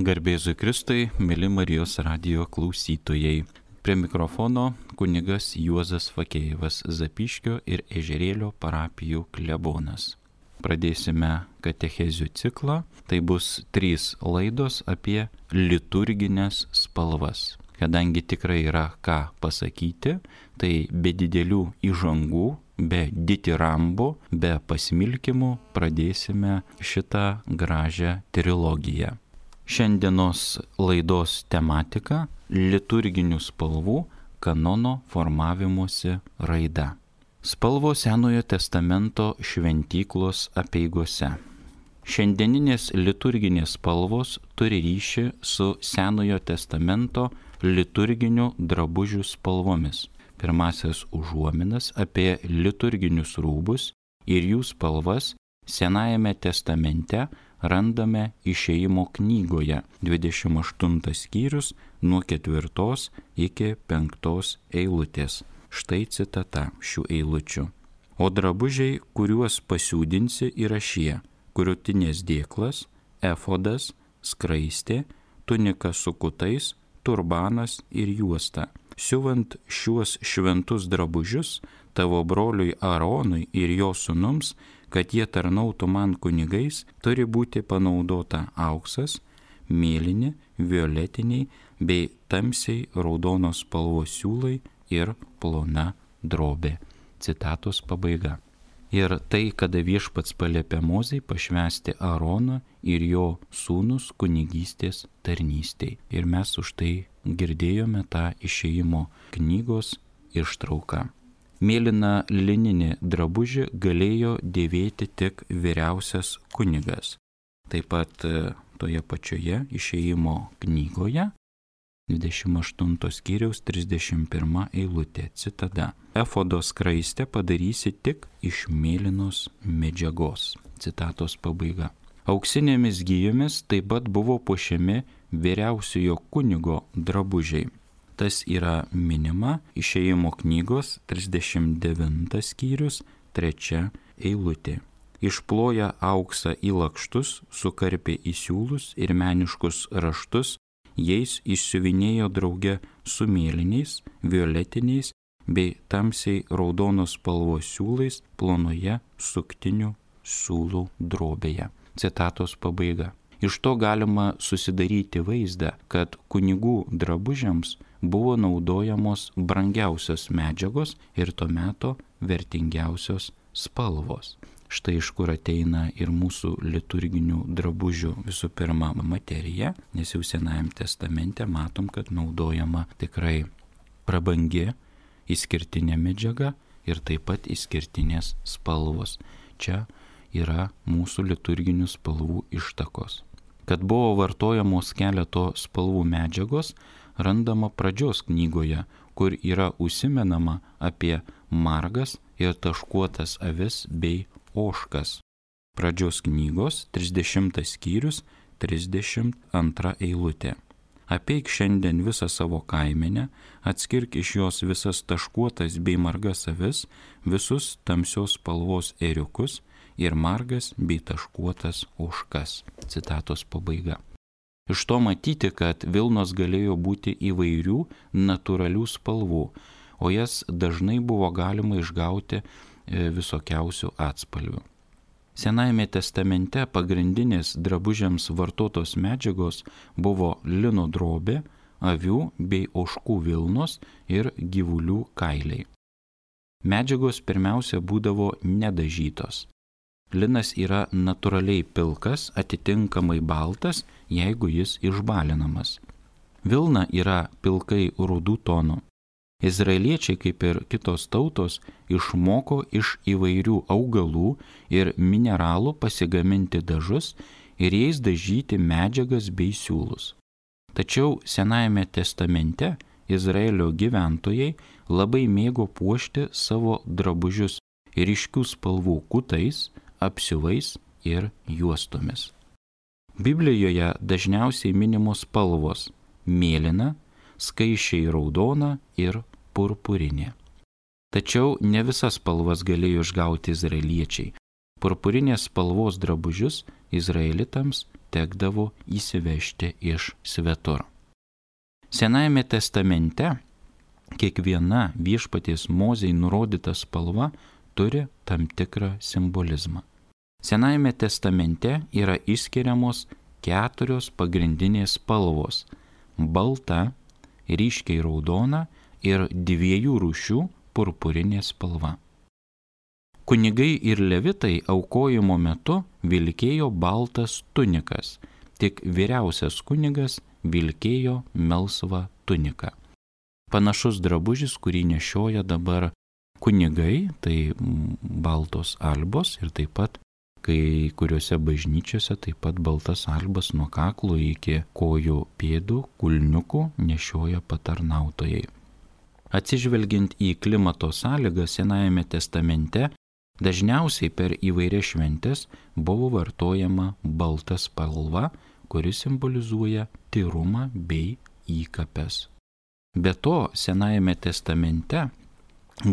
Garbėzui Kristui, mėly Marijos radio klausytojai. Prie mikrofono kunigas Juozas Fakėjevas Zapiškio ir Ežerėlio parapijų klebonas. Pradėsime katechezių ciklą. Tai bus trys laidos apie liturginės spalvas. Kadangi tikrai yra ką pasakyti, tai be didelių įžangų, be ditirambų, be pasmilkimų pradėsime šitą gražią trilogiją. Šiandienos laidos tematika - liturginių spalvų kanono formavimuose raida. Spalvos Senojo testamento šventyklos apieigose. Šiandieninės liturginės spalvos turi ryšį su Senojo testamento liturginių drabužių spalvomis. Pirmasis užuominas apie liturginius rūbus ir jų spalvas Senajame testamente randame išeimo knygoje 28 skyrius nuo 4 iki 5 eilutės. Štai citata šių eilučių. O drabužiai, kuriuos pasiūdinsi, yra šie - krūtinės dėklas, efodas, skraistė, tunika su kutais, turbanas ir juosta. Siuvant šiuos šventus drabužius, tavo broliui Aronui ir jo sunums kad jie tarnautų man kunigais, turi būti panaudota auksas, mėlyni, violetiniai bei tamsiai raudonos spalvos siūlai ir plona drobė. Citatos pabaiga. Ir tai, kada viešpats paliepė mozai pašvesti Aroną ir jo sūnus kunigystės tarnystėj. Ir mes už tai girdėjome tą išėjimo knygos ištrauką. Mėlyną lininį drabužį galėjo dėvėti tik vyriausias kunigas. Taip pat e, toje pačioje išėjimo knygoje 28 skyriaus 31 eilutė citada. Efodo skraistę padarysi tik iš mėlynos medžiagos. Citatos pabaiga. Auksinėmis gyjomis taip pat buvo puošiami vyriausiojo kunigo drabužiai tas yra minima išėjimo knygos 39 skyrius, 3 eilutė. Išploja auksą į lakštus, sukarpė į siūlus ir meniškus raštus, jais išsiuvinėjo drauge su mėlyniais, violetiniais bei tamsiai raudonos spalvos siūlais plonoje suktinių siūlų drobėje. Citatos pabaiga. Iš to galima susidaryti vaizdą, kad kunigų drabužiams buvo naudojamos brangiausios medžiagos ir tuo metu vertingiausios spalvos. Štai iš kur ateina ir mūsų liturginių drabužių visų pirma materija, nes jau Senajam testamente matom, kad naudojama tikrai prabangi, išskirtinė medžiaga ir taip pat išskirtinės spalvos. Čia yra mūsų liturginių spalvų ištakos kad buvo vartojamos keleto spalvų medžiagos, randama pradžios knygoje, kur yra užsimenama apie margas ir taškuotas avis bei oškas. Pradžios knygos 30 skyrius 32 eilutė. Apeik šiandien visą savo kaimenę, atskirk iš jos visas taškuotas bei margas avis, visus tamsios spalvos eriukus ir margas bei taškuotas oškas. Citatos pabaiga. Iš to matyti, kad Vilnos galėjo būti įvairių natūralių spalvų, o jas dažnai buvo galima išgauti e, visokiausių atspalvių. Senajame testamente pagrindinės drabužiams vartotos medžiagos buvo lino drobė, avių bei oškų vilnos ir gyvulių kailiai. Medžiagos pirmiausia būdavo nedažytos. Linas yra natūraliai pilkas, atitinkamai baltas, jeigu jis išbalinamas. Vilna yra pilkai rudų tonų. Izraeliečiai, kaip ir kitos tautos, išmoko iš įvairių augalų ir mineralų pasigaminti dažus ir jais dažyti medžiagas bei siūlus. Tačiau Senajame testamente Izraelio gyventojai labai mėgo puošti savo drabužius ryškių spalvų kutais, apsiuvais ir juostomis. Biblijoje dažniausiai minimos spalvos - mėlyna, skaičiai raudona ir purpurinė. Tačiau ne visas spalvas galėjo išgauti izraeliečiai. Purpurinės spalvos drabužius izraelitams tekdavo įsivežti iš svetur. Senajame testamente kiekviena viešpaties mozei nurodyta spalva turi tam tikrą simbolizmą. Senajame testamente yra išskiriamos keturios pagrindinės spalvos - balta, ryškiai raudona ir dviejų rūšių purpurinė spalva. Kunigai ir levitai aukojimo metu vilkėjo baltas tunikas, tik vyriausias kunigas vilkėjo melsvą tuniką. Panašus drabužis, kurį nešioja dabar kunigai, tai baltos albos ir taip pat kai kuriuose bažnyčiose taip pat baltas albas nuo kaklo iki kojų pėdų, kulniukų nešioja patarnautojai. Atsižvelgiant į klimato sąlygas Senajame testamente, Dažniausiai per įvairias šventes buvo vartojama balta spalva, kuri simbolizuoja tyrumą bei įkapes. Be to, Senajame testamente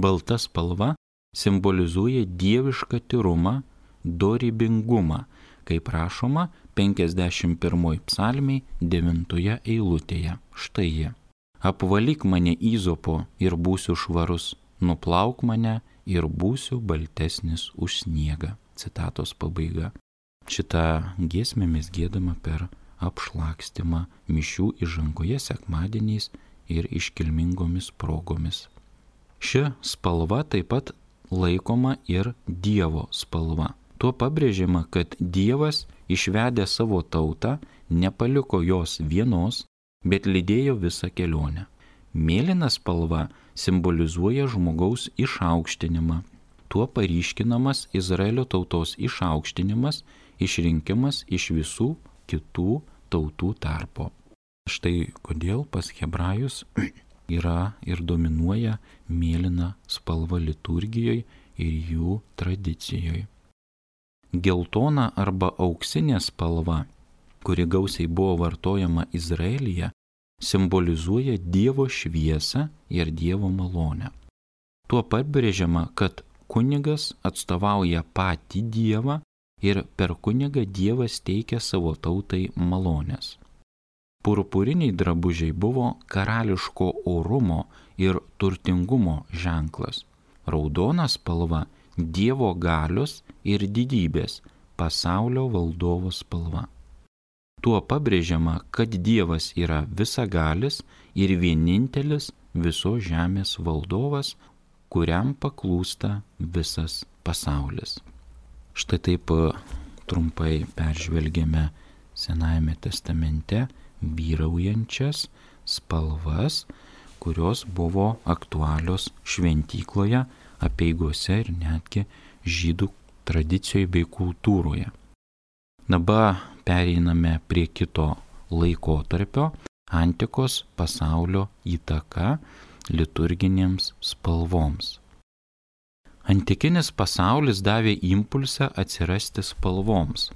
balta spalva simbolizuoja dievišką tyrumą, dorybingumą, kaip rašoma 51 psalmiai 9 eilutėje. Štai jie. Apvalyk mane įzopo ir būsiu švarus, nuplauk mane ir būsiu baltesnis už sniegą. Citatos pabaiga. Šitą giesmę mes gėdama per apšlakstimą mišių įžangoje sekmadieniais ir iškilmingomis progomis. Ši spalva taip pat laikoma ir Dievo spalva. Tuo pabrėžiama, kad Dievas išvedė savo tautą, nepaliko jos vienos, bet lydėjo visą kelionę. Mėlyna spalva simbolizuoja žmogaus išaukštinimą. Tuo paryškinamas Izraelio tautos išaukštinimas, išrinkimas iš visų kitų tautų tarpo. Štai kodėl pas hebrajus yra ir dominuoja mėlyna spalva liturgijoje ir jų tradicijoje. Geltona arba auksinė spalva, kuri gausiai buvo vartojama Izraelyje, simbolizuoja Dievo šviesą ir Dievo malonę. Tuo pabrėžiama, kad kunigas atstovauja patį Dievą ir per kunigą Dievas teikia savo tautai malonės. Purpuriniai drabužiai buvo karališko orumo ir turtingumo ženklas. Raudona spalva - Dievo galios ir didybės, pasaulio valdovo spalva. Tuo pabrėžiama, kad Dievas yra visagalis ir vienintelis viso žemės valdovas, kuriam paklūsta visas pasaulis. Štai taip e, trumpai peržvelgėme Senajame testamente vyraujančias spalvas, kurios buvo aktualios šventykloje, apieigose ir netgi žydų tradicijoje bei kultūroje. Dabar pereiname prie kito laikotarpio - antikos pasaulio įtaka liturginėms spalvoms. Antikinis pasaulis davė impulsą atsirasti spalvoms.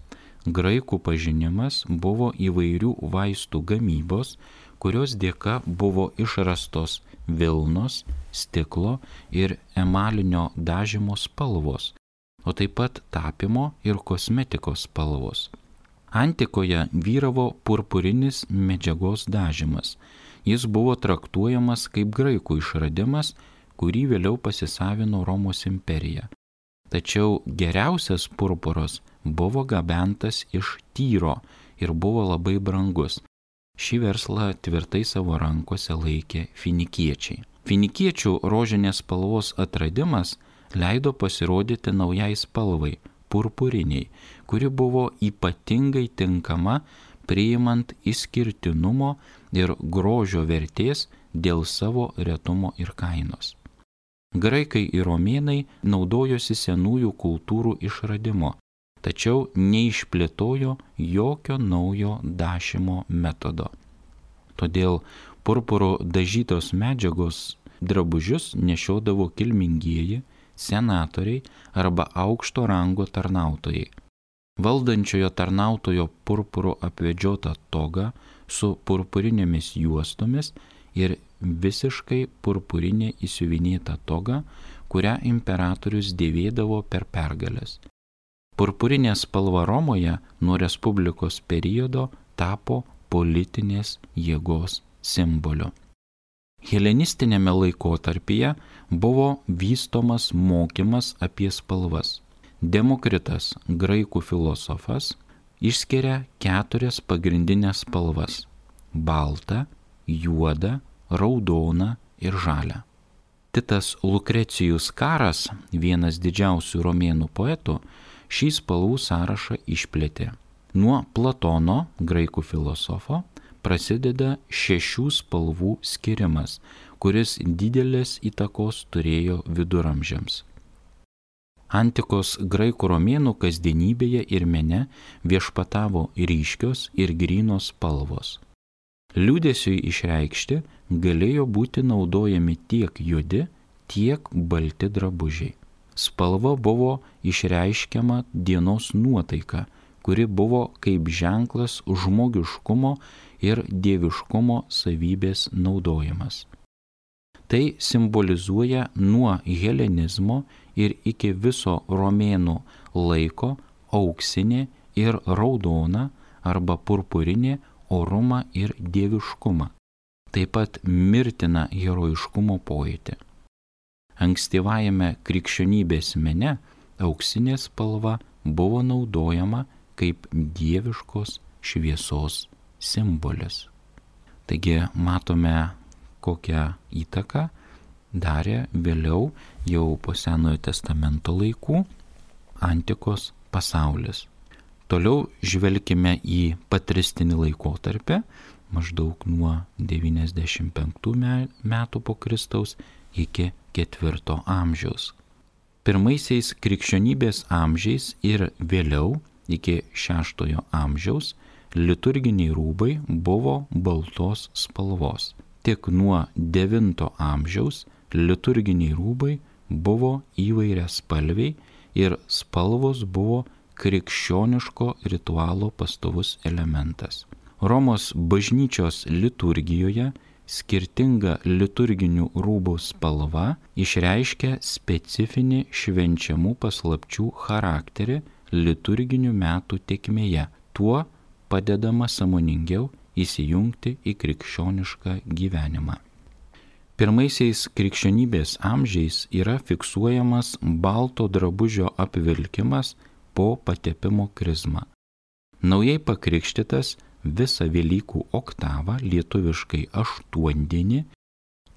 Graikų pažinimas buvo įvairių vaistų gamybos, kurios dėka buvo išrastos Vilnos, stiklo ir emalinio dažymo spalvos, o taip pat tapimo ir kosmetikos spalvos. Antikoje vyravo purpurinis medžiagos dažymas. Jis buvo traktuojamas kaip graikų išradimas, kurį vėliau pasisavino Romos imperija. Tačiau geriausias purpuras buvo gabentas iš tyro ir buvo labai brangus. Šį verslą tvirtai savo rankose laikė finikiečiai. Finikiečių rožinės spalvos atradimas leido pasirodyti naujai spalvai purpuriniai, kuri buvo ypatingai tinkama priimant išskirtinumo ir grožio vertės dėl savo retumo ir kainos. Graikai ir romėnai naudojosi senųjų kultūrų išradimo, tačiau neišplėtojo jokio naujo dašimo metodo. Todėl purpuro dažytos medžiagos drabužius nešiodavo kilmingieji, senatoriai arba aukšto rango tarnautojai. Valdančiojo tarnautojo purpuro apvedžiota toga su purpurinėmis juostomis ir visiškai purpurinė įsiuvinėta toga, kurią imperatorius dėvėdavo per pergalės. Purpurinė spalva Romoje nuo Respublikos periodo tapo politinės jėgos simboliu. Helenistinėme laikotarpyje buvo vystomas mokymas apie spalvas. Demokritas, graikų filosofas, išskiria keturias pagrindinės spalvas - baltą, juodą, raudoną ir žalią. Titas Lukrecijus Karas, vienas didžiausių romėnų poetų, šį spalvų sąrašą išplėtė. Nuo Platono, graikų filosofo, prasideda šešių spalvų skirimas, kuris didelės įtakos turėjo viduramžiams. Antikos graikų romėnų kasdienybėje ir mene viešpatavo ryškios ir grynos spalvos. Liūdėsiui išreikšti galėjo būti naudojami tiek juodi, tiek balti drabužiai. Spalva buvo išreiškiama dienos nuotaika, kuri buvo kaip ženklas žmogiškumo ir dieviškumo savybės naudojimas. Tai simbolizuoja nuo helenizmo ir iki viso romėnų laiko auksinė ir raudona arba purpurinė orumą ir dieviškumą taip pat mirtina herojiškumo pojūtį. Ankstyvajame krikščionybės mene auksinė spalva buvo naudojama kaip dieviškos šviesos simbolis. Taigi matome, kokią įtaką darė vėliau jau po Senojo testamento laikų antikos pasaulis. Toliau žvelgime į patristinį laikotarpį, maždaug nuo 95 metų po Kristaus iki 4 amžiaus. Pirmaisiais krikščionybės amžiais ir vėliau iki 6 amžiaus liturginiai rūbai buvo baltos spalvos. Tik nuo 9 amžiaus liturginiai rūbai buvo įvairia spalviai ir spalvos buvo krikščioniško ritualo pastovus elementas. Romos bažnyčios liturgijoje skirtinga liturginių rūbų spalva išreiškia specifinį švenčiamų paslapčių charakterį liturginių metų tekmėje. Tuo padedama samoningiau įsijungti į krikščionišką gyvenimą. Pirmaisiais krikščionybės amžiais yra fiksuojamas balto drabužio apvilkimas po patepimo krizmą. Naujai pakrikštytas visą Velykų oktavą, lietuviškai aštuondienį,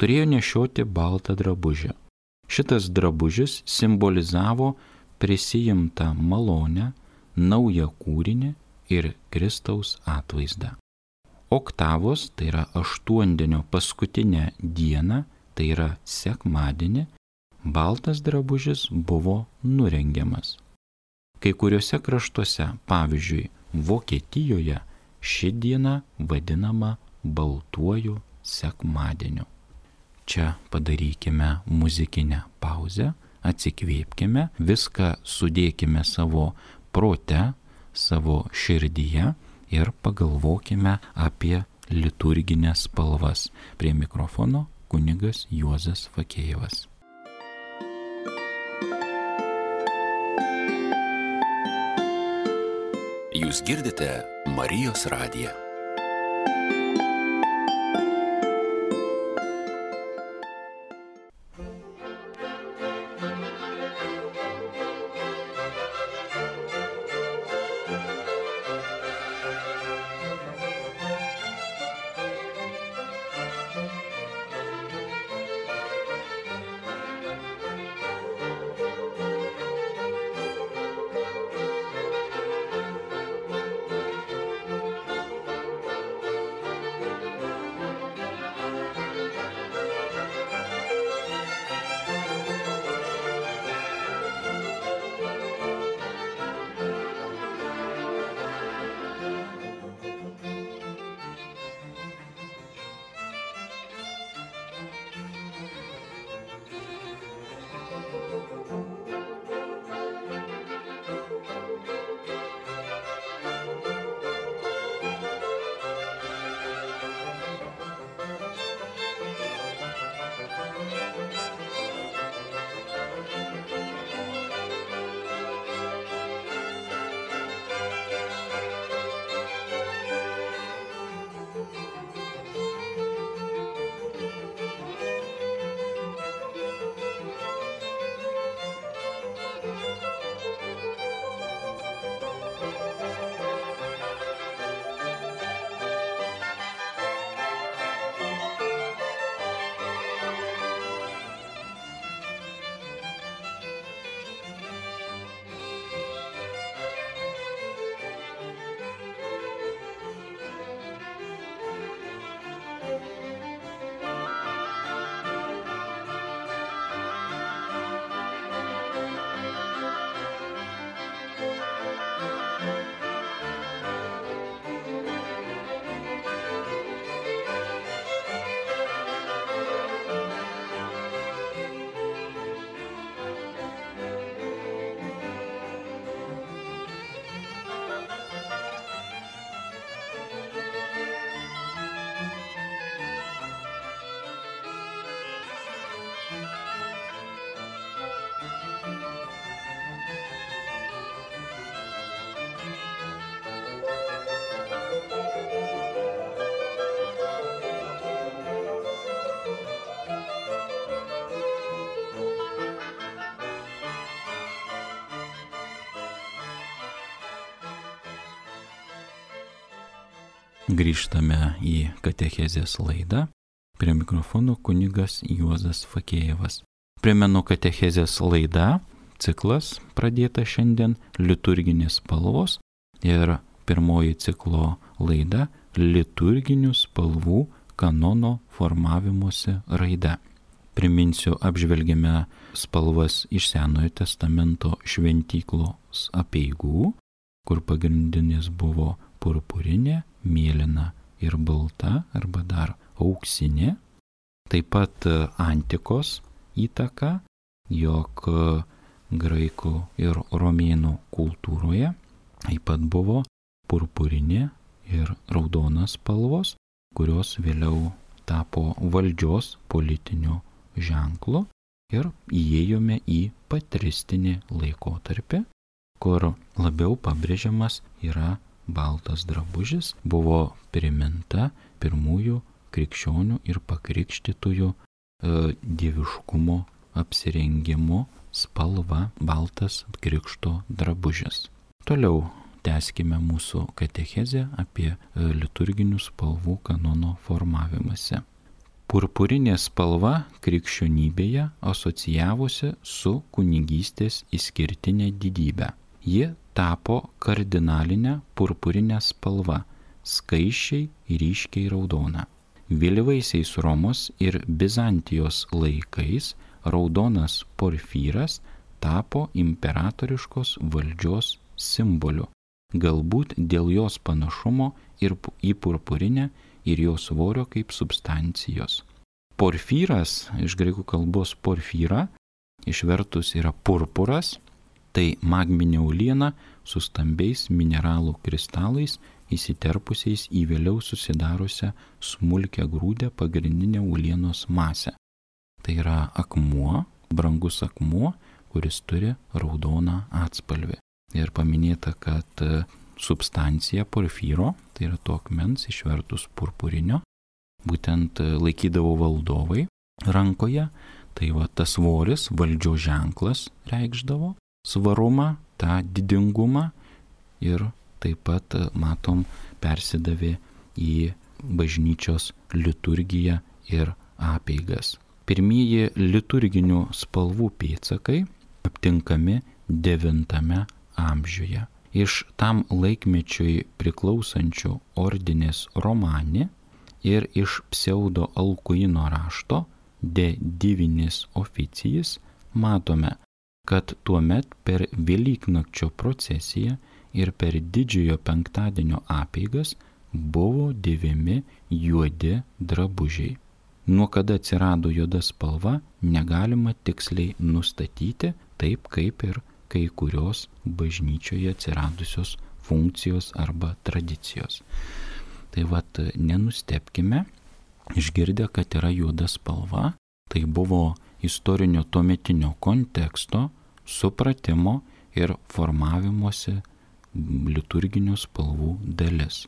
turėjo nešioti baltą drabužį. Šitas drabužis simbolizavo prisijimtą malonę, naują kūrinį ir Kristaus atvaizdą. Oktavos, tai yra aštuondienio paskutinę dieną, tai yra sekmadienį, baltas drabužis buvo nurengiamas. Kai kuriuose kraštuose, pavyzdžiui, Vokietijoje, ši diena vadinama baltuoju sekmadieniu. Čia padarykime muzikinę pauzę, atsikvėpkime, viską sudėkime savo prote, savo širdyje ir pagalvokime apie liturginės spalvas. Prie mikrofono kunigas Juozas Fakėjevas. Jūs girdite Marijos radiją. Grįžtame į Katechezės laidą. Prie mikrofono kunigas Juozas Fakėjevas. Primenu Katechezės laida, ciklas pradėta šiandien liturginės spalvos ir pirmoji ciklo laida liturginių spalvų kanono formavimuose raida. Priminsiu, apžvelgėme spalvas iš Senojo testamento šventyklos apieigų, kur pagrindinis buvo purpurinė, mėlyna ir balta arba dar auksinė. Taip pat e, antikos įtaka, jog e, graikų ir romėnų kultūroje taip pat buvo purpurinė ir raudonas spalvos, kurios vėliau tapo valdžios politiniu ženklu ir įėjome į patristinį laikotarpį, kur labiau pabrėžiamas yra baltas drabužis, buvo priminta pirmųjų krikščionių ir pakrikštytųjų e, dieviškumo apsirengimo spalva baltas krikšto drabužis. Toliau tęskime mūsų katechezę apie e, liturginių spalvų kanono formavimąsi. Purpurinė spalva krikščionybėje asocijavosi su kunigystės išskirtinė didybė. Ji tapo kardinalinė purpurinė spalva, skaičiai ryškiai raudona. Vėlyvaisiais Romos ir Bizantijos laikais raudonas porfyras tapo imperatoriškos valdžios simboliu, galbūt dėl jos panašumo ir į purpurinę ir jos svorio kaip substancijos. Porfyras, iš greikų kalbos porfyra, išvertus yra purpuras, tai magminė uliena su stambiais mineralų kristalais įsiterpusiais į vėliau susidariusią smulkę grūdę pagrindinę ulienos masę. Tai yra akmuo, brangus akmuo, kuris turi raudoną atspalvį. Ir paminėta, kad substancija porfyro, tai yra to akmens išvertus purpurinio, būtent laikydavo valdovai rankoje, tai va tas svoris, valdžio ženklas reikšdavo, svarumą, tą didingumą ir taip pat matom persidavė į bažnyčios liturgiją ir apeigas. Pirmieji liturginių spalvų pėtsakai aptinkami IX amžiuje iš tam laikmečiui priklausančių ordinės romanį ir iš pseudo alkuino rašto De divinis oficijas matome, kad tuo met per Velyknakčio procesiją ir per didžiojo penktadienio apeigas buvo dėvimi juodi drabužiai. Nuo kada atsirado juoda spalva, negalima tiksliai nustatyti, taip kaip ir kai kurios bažnyčioje atsiradusios funkcijos arba tradicijos. Tai vad, nenustepkime, išgirdę, kad yra juoda spalva, tai buvo istorinio tuometinio konteksto, supratimo ir formavimuose liturginių spalvų dalis.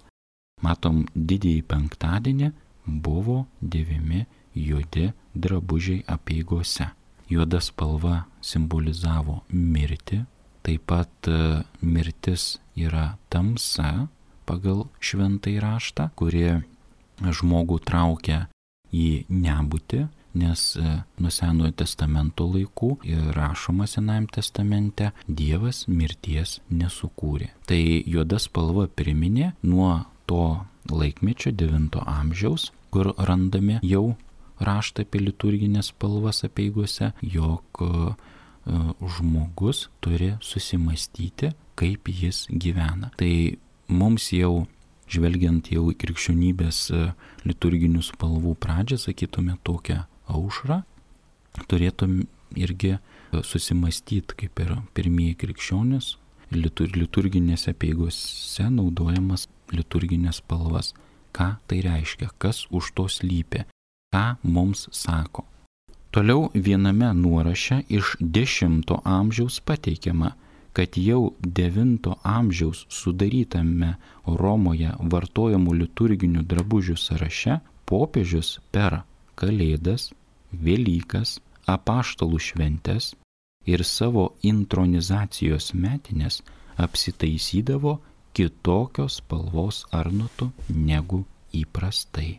Matom, didįjį penktadienį buvo dėvimi juodi drabužiai apieigose. Juoda spalva simbolizavo mirtį, taip pat e, mirtis yra tamsa pagal šventai raštą, kurie žmogų traukia į nebūtį, nes e, nuo Senojo testamento laikų ir rašoma Senajame testamente Dievas mirties nesukūrė. Tai juoda spalva priminė nuo to laikmečio 9 amžiaus, kur randame jau raštą apie liturginės spalvas apieigose, jog e, žmogus turi susimastyti, kaip jis gyvena. Tai mums jau, žvelgiant jau į krikščionybės e, liturginių spalvų pradžią, sakytume tokią aušrą, turėtum irgi susimastyti, kaip ir pirmieji krikščionys, liturginėse peigose naudojamas liturginės spalvas. Ką tai reiškia, kas už to slypi, ką mums sako. Toliau viename nuoraše iš X amžiaus pateikiama, kad jau IX amžiaus sudarytame Romoje vartojamų liturginių drabužių sąraše popiežius per Kalėdas, Velykas, apaštalų šventes ir savo intronizacijos metinės apsitaisydavo kitokios spalvos arnotu negu įprastai.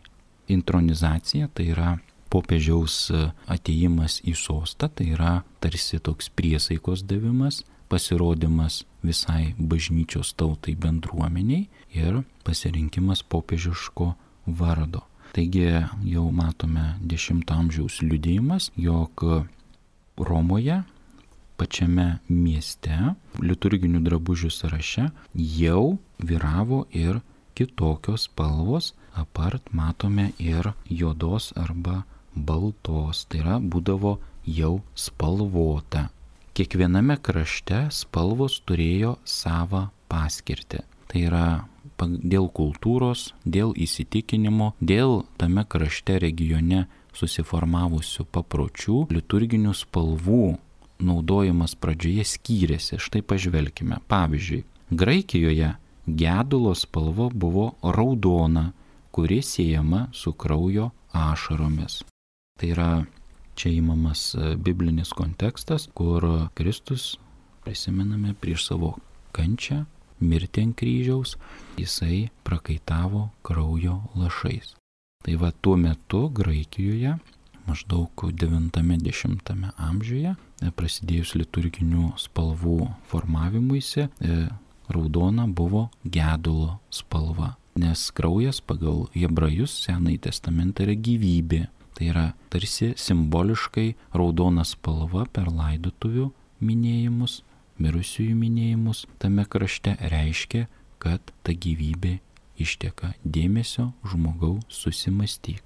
Intronizacija tai yra popiežiaus ateimas į sostą, tai yra tarsi toks priesaikos davimas, pasirodymas visai bažnyčios tautai bendruomeniai ir pasirinkimas popiežiško vardo. Taigi jau matome X amžiaus liudėjimas, jog Romoje pačiame mieste liturginių drabužių sąraše jau vyravo ir kitokios spalvos, apart matome ir juodos arba baltos, tai yra būdavo jau spalvota. Kiekviename krašte spalvos turėjo savo paskirtį. Tai yra dėl kultūros, dėl įsitikinimo, dėl tame krašte regione susiformavusių papročių, liturginių spalvų naudojimas pradžioje skyrėsi. Štai pažvelkime. Pavyzdžiui, Graikijoje gedulo spalva buvo raudona, kuri siejama su kraujo ašaromis. Tai yra čia įmamas e, biblinis kontekstas, kur Kristus, prisimename, prieš savo kančią, mirtį ant kryžiaus, jisai prakaitavo kraujo lašais. Tai va tuo metu Graikijoje maždaug 90-10 amžiuje, prasidėjus liturginių spalvų formavimuisi, e, raudona buvo gedulo spalva, nes kraujas pagal hebrajus Senąjį testamentą yra gyvybė. Tai yra tarsi simboliškai raudona spalva per laidotuvių minėjimus, mirusiųjų minėjimus tame krašte reiškia, kad ta gyvybė išteka dėmesio žmogaus susimastyk.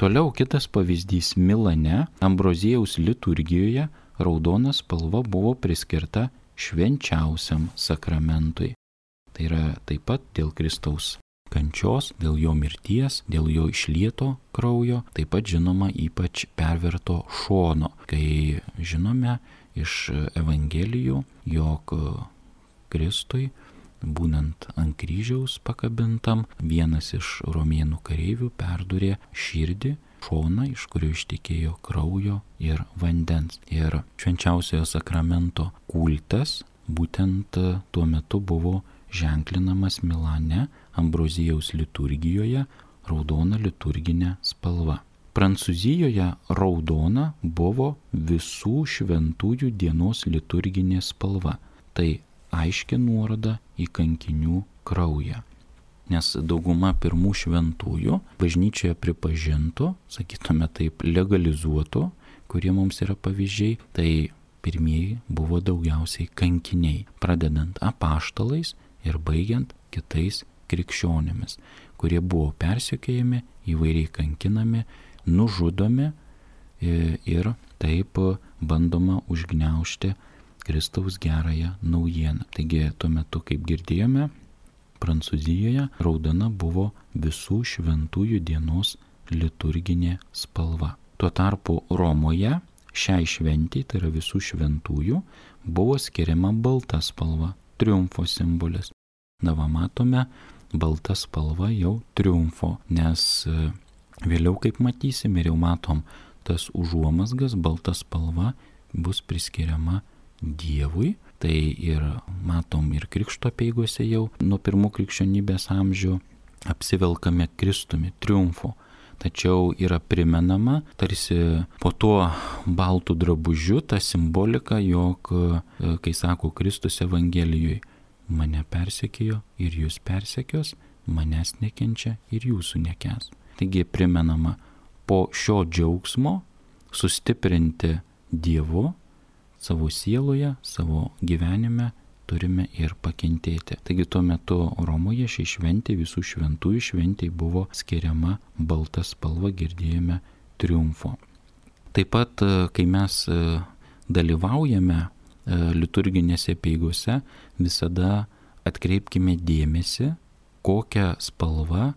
Toliau kitas pavyzdys Milane, Ambrozijaus liturgijoje raudona spalva buvo priskirta švenčiausiam sakramentui. Tai yra taip pat dėl Kristaus kančios, dėl jo mirties, dėl jo išlieto kraujo, taip pat žinoma ypač perverto šono, kai žinome iš Evangelijų, jog Kristui, būnant ant kryžiaus pakabintam, vienas iš romėnų kareivių perdurė širdį šoną, iš kurio ištikėjo kraujo ir vandens. Ir švenčiausiojo sakramento kultas būtent tuo metu buvo ženklinamas Milane Ambrozijaus liturgijoje raudona liturginė spalva. Prancūzijoje raudona buvo visų šventųjų dienos liturginė spalva. Tai aiški nuoroda į kankinių kraują nes dauguma pirmų šventųjų bažnyčioje pripažintų, sakytume taip, legalizuotų, kurie mums yra pavyzdžiai, tai pirmieji buvo daugiausiai kankiniai, pradedant apaštalais ir baigiant kitais krikščionėmis, kurie buvo persiekėjami, įvairiai kankinami, nužudomi e, ir taip bandoma užgneušti Kristaus gerąją naujieną. Taigi tuo metu, kaip girdėjome, Prancūzijoje raudona buvo visų šventųjų dienos liturginė spalva. Tuo tarpu Romoje šiai šventiai, tai yra visų šventųjų, buvo skiriama balta spalva, triumfo simbolis. Na, va, matome, balta spalva jau triumfo, nes e, vėliau, kaip matysim ir jau matom, tas užuomasgas, balta spalva bus priskiriama Dievui, tai ir matom ir krikšto peigose jau nuo pirmų krikščionybės amžių apsivelkame Kristumi triumfu. Tačiau yra primenama, tarsi po tuo baltų drabužiu, ta simbolika, jog, e, kai sako Kristus Evangelijoje, mane persekiojo ir jūs persekios, manęs nekenčia ir jūsų nekes. Taigi primenama po šio džiaugsmo sustiprinti Dievu savo sieloje, savo gyvenime turime ir pakentėti. Taigi tuo metu Romoje ši šventė, visų šventųjų šventė buvo skiriama balta spalva, girdėjome triumfo. Taip pat, e, kai mes e, dalyvaujame e, liturginėse peigose, visada atkreipkime dėmesį, kokią spalvą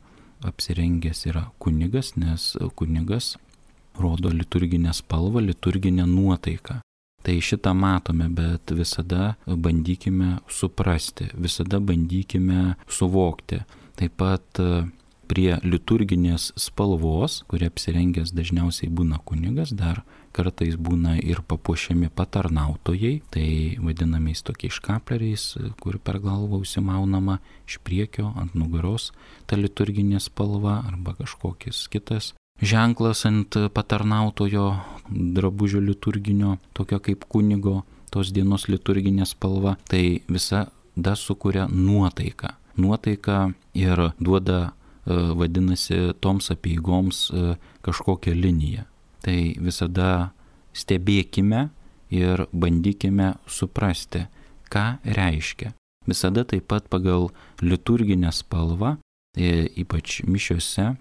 apsirengęs yra kunigas, nes kunigas rodo liturginę spalvą, liturginę nuotaiką. Tai šitą matome, bet visada bandykime suprasti, visada bandykime suvokti. Taip pat prie liturginės spalvos, kurie apsirengęs dažniausiai būna kunigas, dar kartais būna ir papuošiami patarnautojai, tai vadinamais tokiais škapleriais, kur per galvą užsimaunama iš priekio ant nugaros ta liturginė spalva arba kažkokias kitas ženklas ant patarnautojo drabužio liturginio, tokio kaip kunigo, tos dienos liturginė spalva, tai visada sukuria nuotaiką. Nuotaiką ir duoda, vadinasi, toms apieigoms e, kažkokią liniją. Tai visada stebėkime ir bandykime suprasti, ką reiškia. Visada taip pat pagal liturginę spalvą, e, ypač mišiuose,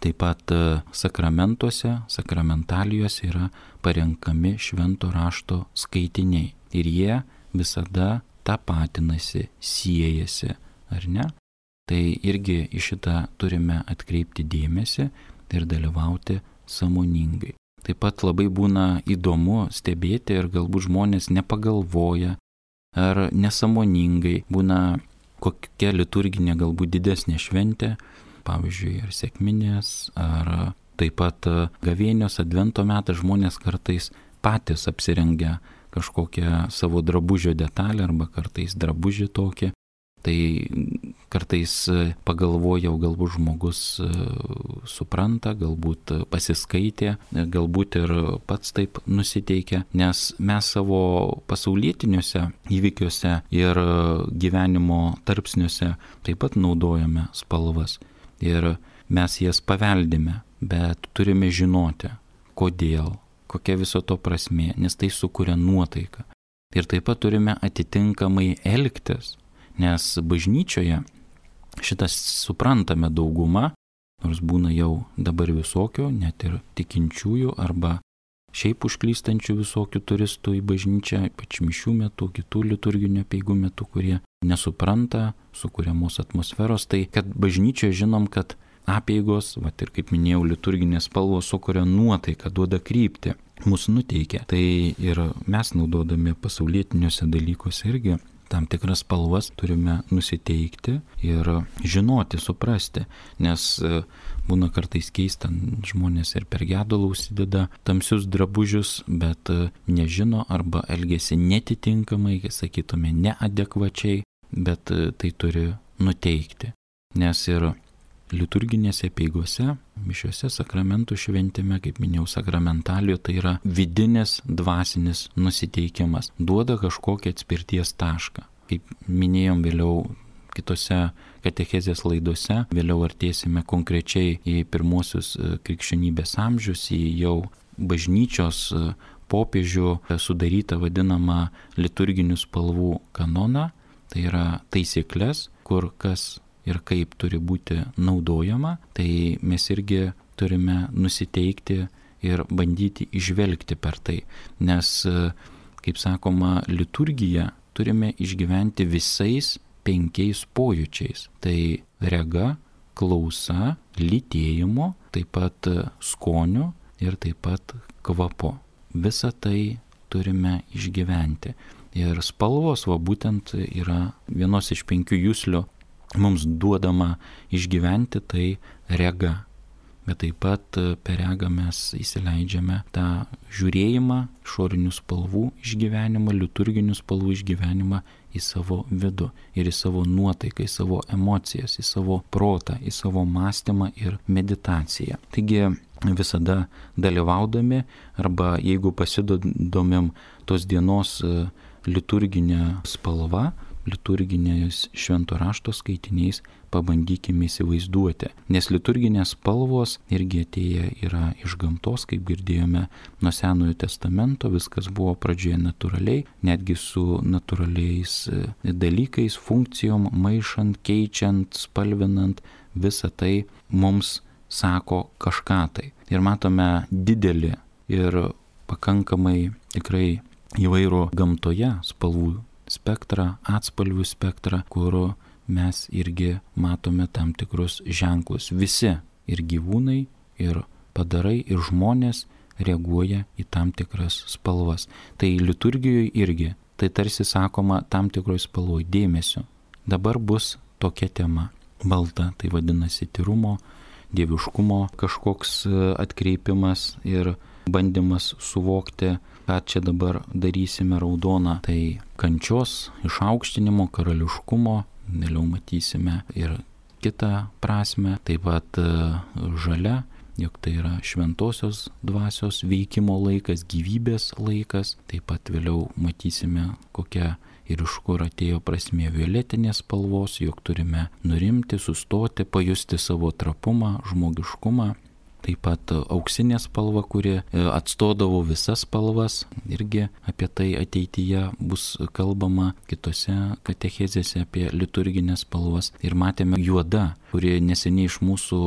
Taip pat e, sakramentuose, sakramentalijos yra parenkami švento rašto skaitiniai. Ir jie visada tapatinasi, siejasi, ar ne? Tai irgi į šitą turime atkreipti dėmesį ir dalyvauti samoningai. Taip pat labai būna įdomu stebėti ir galbūt žmonės nepagalvoja ar nesamoningai būna kokia liturginė galbūt didesnė šventė pavyzdžiui, ar sėkminės, ar taip pat gavėnios advento metą žmonės kartais patys apsirengia kažkokią savo drabužio detalę arba kartais drabužį tokį. Tai kartais pagalvojau, galbūt žmogus e, supranta, galbūt pasiskaitė, galbūt ir pats taip nusiteikia, nes mes savo pasaulietiniuose įvykiuose ir gyvenimo tarpsniuose taip pat naudojame spalvas ir mes jas paveldime, bet turime žinoti, kodėl, kokia viso to prasme, nes tai sukuria nuotaiką. Ir taip pat turime atitinkamai elgtis, nes bažnyčioje šitas suprantame daugumą, nors būna jau dabar visokio, net ir tikinčiųjų arba šiaip užklystančių visokių turistų į bažnyčią, ypač mišių metu, kitų liturginio peigų metu, kurie nesupranta sukūriamos atmosferos, tai kad bažnyčioje žinom, kad apėgos, va ir kaip minėjau, liturginės spalvos sukuria nuotaiką, duoda kryptį, mus nuteikia. Tai ir mes naudodami pasaulietiniuose dalykuose irgi tam tikras spalvas turime nusiteikti ir žinoti, suprasti, nes e, būna kartais keista, žmonės ir per gedulą užsideda tamsius drabužius, bet e, nežino arba elgesi netitinkamai, sakytume, neadekvačiai, bet e, tai turi nuteikti. Nes ir liturginėse peigose, mišiuose, sakramentų šventime, kaip minėjau, sakramentalijo, tai yra vidinis dvasinis nusiteikimas, duoda kažkokią atspirties tašką. Kaip minėjom vėliau kitose katechezės laidose, vėliau artėsime konkrečiai į pirmosius e, krikščionybės amžius, į jau bažnyčios e, popiežių sudarytą vadinamą liturginių spalvų kanoną, tai yra taisyklės, kur kas ir kaip turi būti naudojama, tai mes irgi turime nusiteikti ir bandyti išvelgti per tai. Nes, kaip sakoma, liturgiją turime išgyventi visais penkiais pojūčiais. Tai rega, klausa, lytėjimo, taip pat skoniu ir taip pat kvapu. Visą tai turime išgyventi. Ir spalvos, va būtent yra vienos iš penkių jūslių mums duodama išgyventi, tai rega. Bet taip pat e, per regą mes įsileidžiame tą žiūrėjimą, išorinių spalvų išgyvenimą, liturginių spalvų išgyvenimą į savo vidų ir į savo nuotaiką, į savo emocijas, į savo protą, į savo mąstymą ir meditaciją. Taigi visada dalyvaudami arba jeigu pasidomėm tos dienos e, liturginę spalvą, liturginės švento rašto skaitiniais pabandykime įsivaizduoti. Nes liturginės spalvos irgi atėję yra iš gamtos, kaip girdėjome nuo Senojo testamento, viskas buvo pradžioje natūraliai, netgi su natūraliais e, dalykais, funkcijom, maišant, keičiant, spalvinant, visa tai mums sako kažką tai. Ir matome didelį ir pakankamai tikrai įvairų gamtoje spalvų spektrą, atspalvių spektrą, kur mes irgi matome tam tikrus ženklus. Visi ir gyvūnai, ir padarai, ir žmonės reaguoja į tam tikras spalvas. Tai liturgijoje irgi, tai tarsi sakoma tam tikroj spalvoj dėmesio. Dabar bus tokia tema. balta, tai vadinasi tyrumo, dieviškumo kažkoks e, atkreipimas ir bandymas suvokti, ką čia dabar darysime raudona, tai kančios, išaukštinimo, karališkumo, vėliau matysime ir kitą prasme, taip pat e, žalia, jog tai yra šventosios dvasios veikimo laikas, gyvybės laikas, taip pat vėliau matysime, kokia ir iš kur atėjo prasmė violetinės spalvos, jog turime nurimti, sustoti, pajusti savo trapumą, žmogiškumą. Taip pat auksinė spalva, kuri e, atstodavo visas spalvas, irgi apie tai ateityje bus kalbama kitose katechezėse apie liturginės spalvas. Ir matėme juoda, kuri neseniai iš mūsų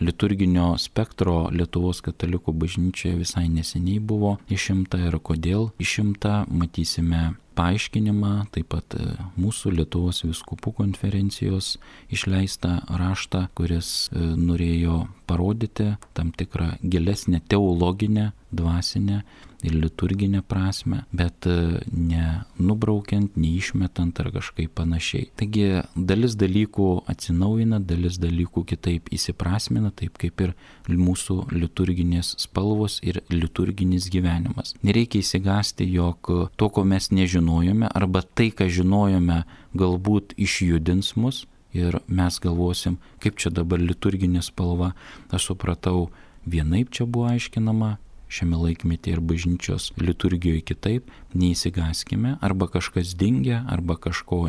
liturginio spektro Lietuvos katalikų bažnyčioje visai neseniai buvo išimta ir kodėl išimta, matysime paaiškinimą, taip pat e, mūsų Lietuvos viskupų konferencijos išleistą raštą, kuris e, norėjo parodyti tam tikrą gilesnę teologinę, dvasinę ir liturginę prasme, bet e, ne nubraukiant, neišmetant ar kažkaip panašiai. Taigi dalis dalykų atsinaujina, dalis dalykų kitaip įsiprasmina, taip kaip ir mūsų liturginės spalvos ir liturginis gyvenimas. Nereikia įsigasti, jog to, ko mes nežinojome, arba tai, ką žinojome, galbūt išjudins mus ir mes galvosim, kaip čia dabar liturginė spalva, aš supratau, vienaip čia buvo aiškinama, šiame laikmetyje ir bažnyčios liturgijoje kitaip, neįsigaskime, arba kažkas dingia, arba kažko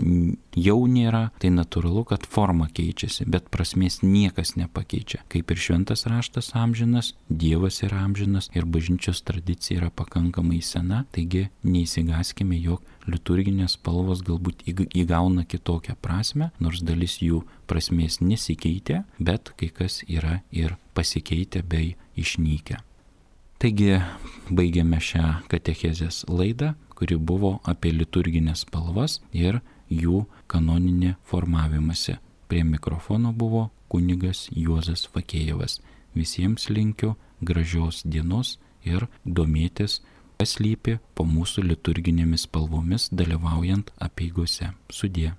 jau nėra, tai natūralu, kad forma keičiasi, bet prasmės niekas nepakeičia. Kaip ir šventas raštas amžinas, Dievas yra amžinas ir bažnyčios tradicija yra pakankamai sena, taigi neįsigaskime, jog liturginės spalvos galbūt įgauna kitokią prasme, nors dalis jų prasmės nesikeitė, bet kai kas yra ir pasikeitę bei išnykę. Taigi baigėme šią katechezės laidą, kuri buvo apie liturginės spalvas ir jų kanoninį formavimąsi. Prie mikrofono buvo kunigas Juozas Vakėjevas. Visiems linkiu gražios dienos ir domėtis, kas lypi po mūsų liturginėmis spalvomis dalyvaujant apieigose. Sudė.